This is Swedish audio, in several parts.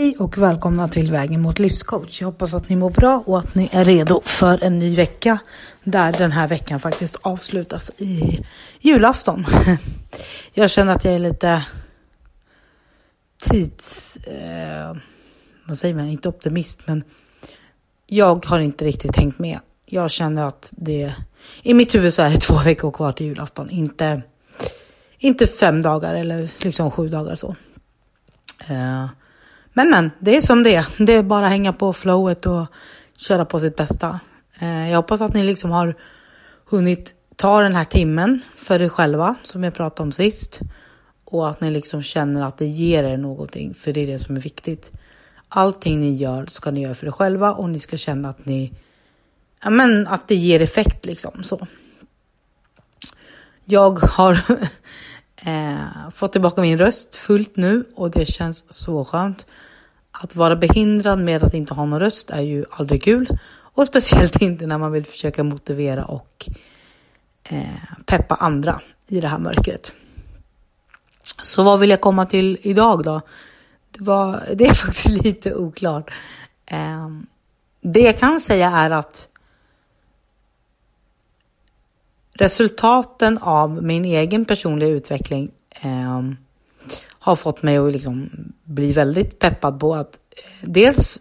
Hej och välkomna till Vägen mot livscoach. Jag hoppas att ni mår bra och att ni är redo för en ny vecka där den här veckan faktiskt avslutas i julafton. Jag känner att jag är lite tids... Eh, vad säger man? Inte optimist, men jag har inte riktigt tänkt med. Jag känner att det... I mitt huvud så är det två veckor kvar till julafton, inte, inte fem dagar eller liksom sju dagar så. Eh, men men, det är som det är. Det är bara att hänga på flowet och köra på sitt bästa. Eh, jag hoppas att ni liksom har hunnit ta den här timmen för er själva som jag pratade om sist. Och att ni liksom känner att det ger er någonting, för det är det som är viktigt. Allting ni gör ska ni göra för er själva och ni ska känna att ni, ja men att det ger effekt liksom så. Jag har eh, fått tillbaka min röst fullt nu och det känns så skönt. Att vara behindrad med att inte ha någon röst är ju aldrig kul och speciellt inte när man vill försöka motivera och eh, peppa andra i det här mörkret. Så vad vill jag komma till idag då? Det, var, det är faktiskt lite oklart. Eh, det jag kan säga är att resultaten av min egen personliga utveckling eh, har fått mig att liksom bli väldigt peppad på att eh, dels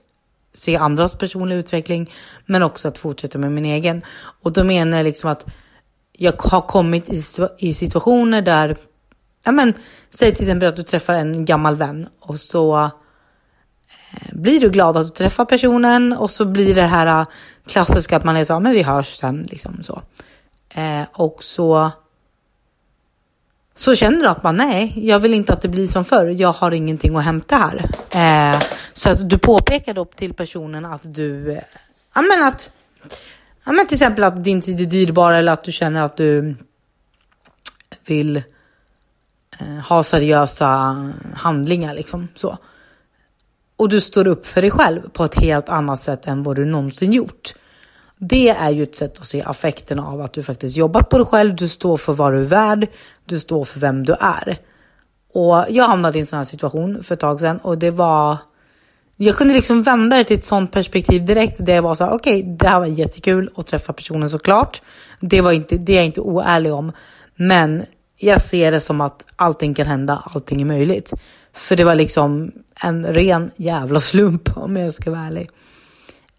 se andras personliga utveckling, men också att fortsätta med min egen. Och då menar jag liksom att jag har kommit i, situationer där, ja men, säg till exempel att du träffar en gammal vän och så eh, blir du glad att du träffar personen och så blir det här eh, klassiska att man är så, men vi hörs sen liksom så. Eh, och så så känner du att man nej, jag vill inte att det blir som förr. Jag har ingenting att hämta här. Eh, så att du påpekar då till personen att du, eh, ja men att, ja men till exempel att din tid är dyrbar eller att du känner att du vill eh, ha seriösa handlingar liksom så. Och du står upp för dig själv på ett helt annat sätt än vad du någonsin gjort. Det är ju ett sätt att se affekterna av att du faktiskt jobbar på dig själv, du står för vad du är värd, du står för vem du är. Och jag hamnade i en sån här situation för ett tag sedan och det var jag kunde liksom vända det till ett sånt perspektiv direkt där jag var så här, okej, okay, det här var jättekul att träffa personen såklart. Det var inte, det är jag inte oärlig om, men jag ser det som att allting kan hända, allting är möjligt. För det var liksom en ren jävla slump om jag ska vara ärlig.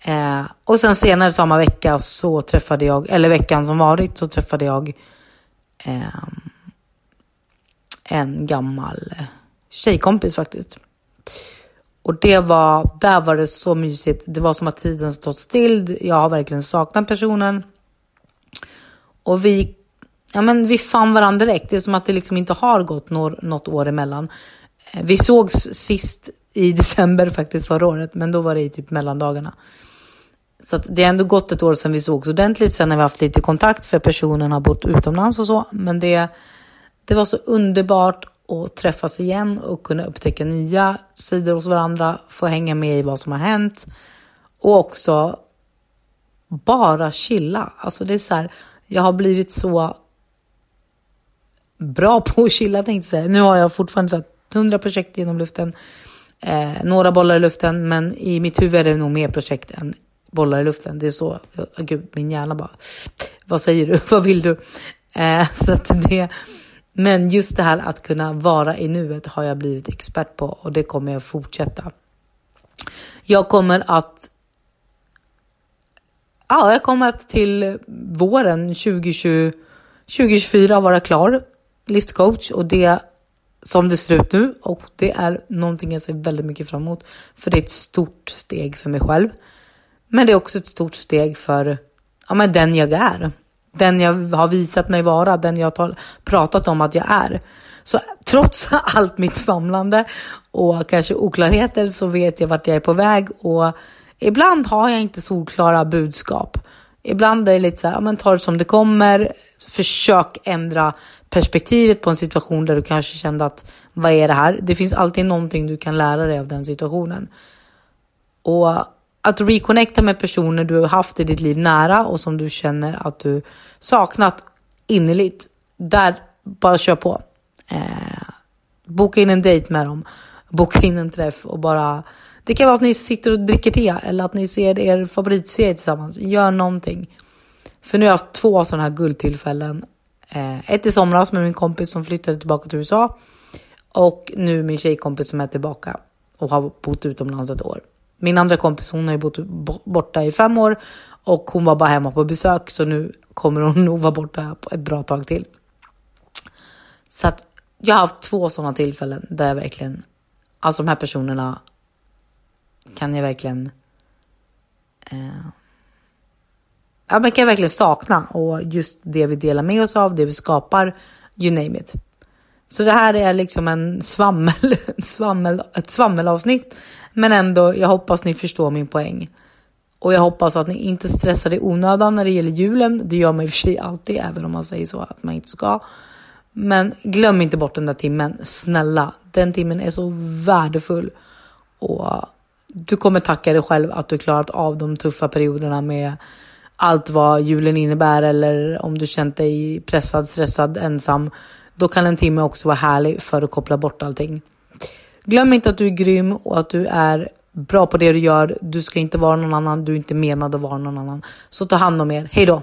Eh, och sen senare samma vecka så träffade jag, eller veckan som varit, så träffade jag eh, en gammal tjejkompis faktiskt. Och det var, där var det så mysigt. Det var som att tiden stått still. Jag har verkligen saknat personen. Och vi, ja men vi fann varandra direkt. Det är som att det liksom inte har gått något, något år emellan. Eh, vi sågs sist i december faktiskt förra året, men då var det i typ mellandagarna. Så det har ändå gått ett år sedan vi sågs ordentligt. Sen har vi haft lite kontakt för personen har bott utomlands och så. Men det, det var så underbart att träffas igen och kunna upptäcka nya sidor hos varandra, få hänga med i vad som har hänt och också bara chilla. Alltså det är så här, jag har blivit så bra på att chilla tänkte jag säga. Nu har jag fortfarande så 100 projekt genom luften, eh, några bollar i luften, men i mitt huvud är det nog mer projekt än bollar i luften. Det är så, oh, gud, min hjärna bara, vad säger du, vad vill du? Eh, så att det, men just det här att kunna vara i nuet har jag blivit expert på och det kommer jag fortsätta. Jag kommer att Ja, jag kommer att till våren 2020, 2024 vara klar livscoach och det som det ser ut nu och det är någonting jag ser väldigt mycket fram emot för det är ett stort steg för mig själv. Men det är också ett stort steg för ja, men den jag är. Den jag har visat mig vara, den jag har pratat om att jag är. Så trots allt mitt svamlande och kanske oklarheter så vet jag vart jag är på väg och ibland har jag inte solklara budskap. Ibland är det lite så här, ja, men ta det som det kommer. Försök ändra perspektivet på en situation där du kanske kände att vad är det här? Det finns alltid någonting du kan lära dig av den situationen. Och att reconnecta med personer du har haft i ditt liv nära och som du känner att du saknat innerligt. Där, bara kör på. Eh, boka in en dejt med dem. Boka in en träff och bara Det kan vara att ni sitter och dricker te eller att ni ser er favoritserie tillsammans. Gör någonting. För nu har jag haft två sådana här guldtillfällen. Eh, ett i somras med min kompis som flyttade tillbaka till USA. Och nu min tjejkompis som är tillbaka och har bott utomlands ett år. Min andra kompis hon har ju bott borta i fem år och hon var bara hemma på besök så nu kommer hon nog vara borta ett bra tag till. Så att jag har haft två sådana tillfällen där jag verkligen, alltså de här personerna kan jag verkligen eh, ja, men kan jag verkligen sakna och just det vi delar med oss av, det vi skapar, you name it. Så det här är liksom en svammel, svammel, ett svammelavsnitt, men ändå, jag hoppas ni förstår min poäng. Och jag hoppas att ni inte stressar i onödan när det gäller julen. Det gör man i och för sig alltid, även om man säger så att man inte ska. Men glöm inte bort den där timmen, snälla. Den timmen är så värdefull. Och du kommer tacka dig själv att du klarat av de tuffa perioderna med allt vad julen innebär eller om du känt dig pressad, stressad, ensam. Då kan en timme också vara härlig för att koppla bort allting. Glöm inte att du är grym och att du är bra på det du gör. Du ska inte vara någon annan. Du är inte menad att vara någon annan. Så ta hand om er. Hej då!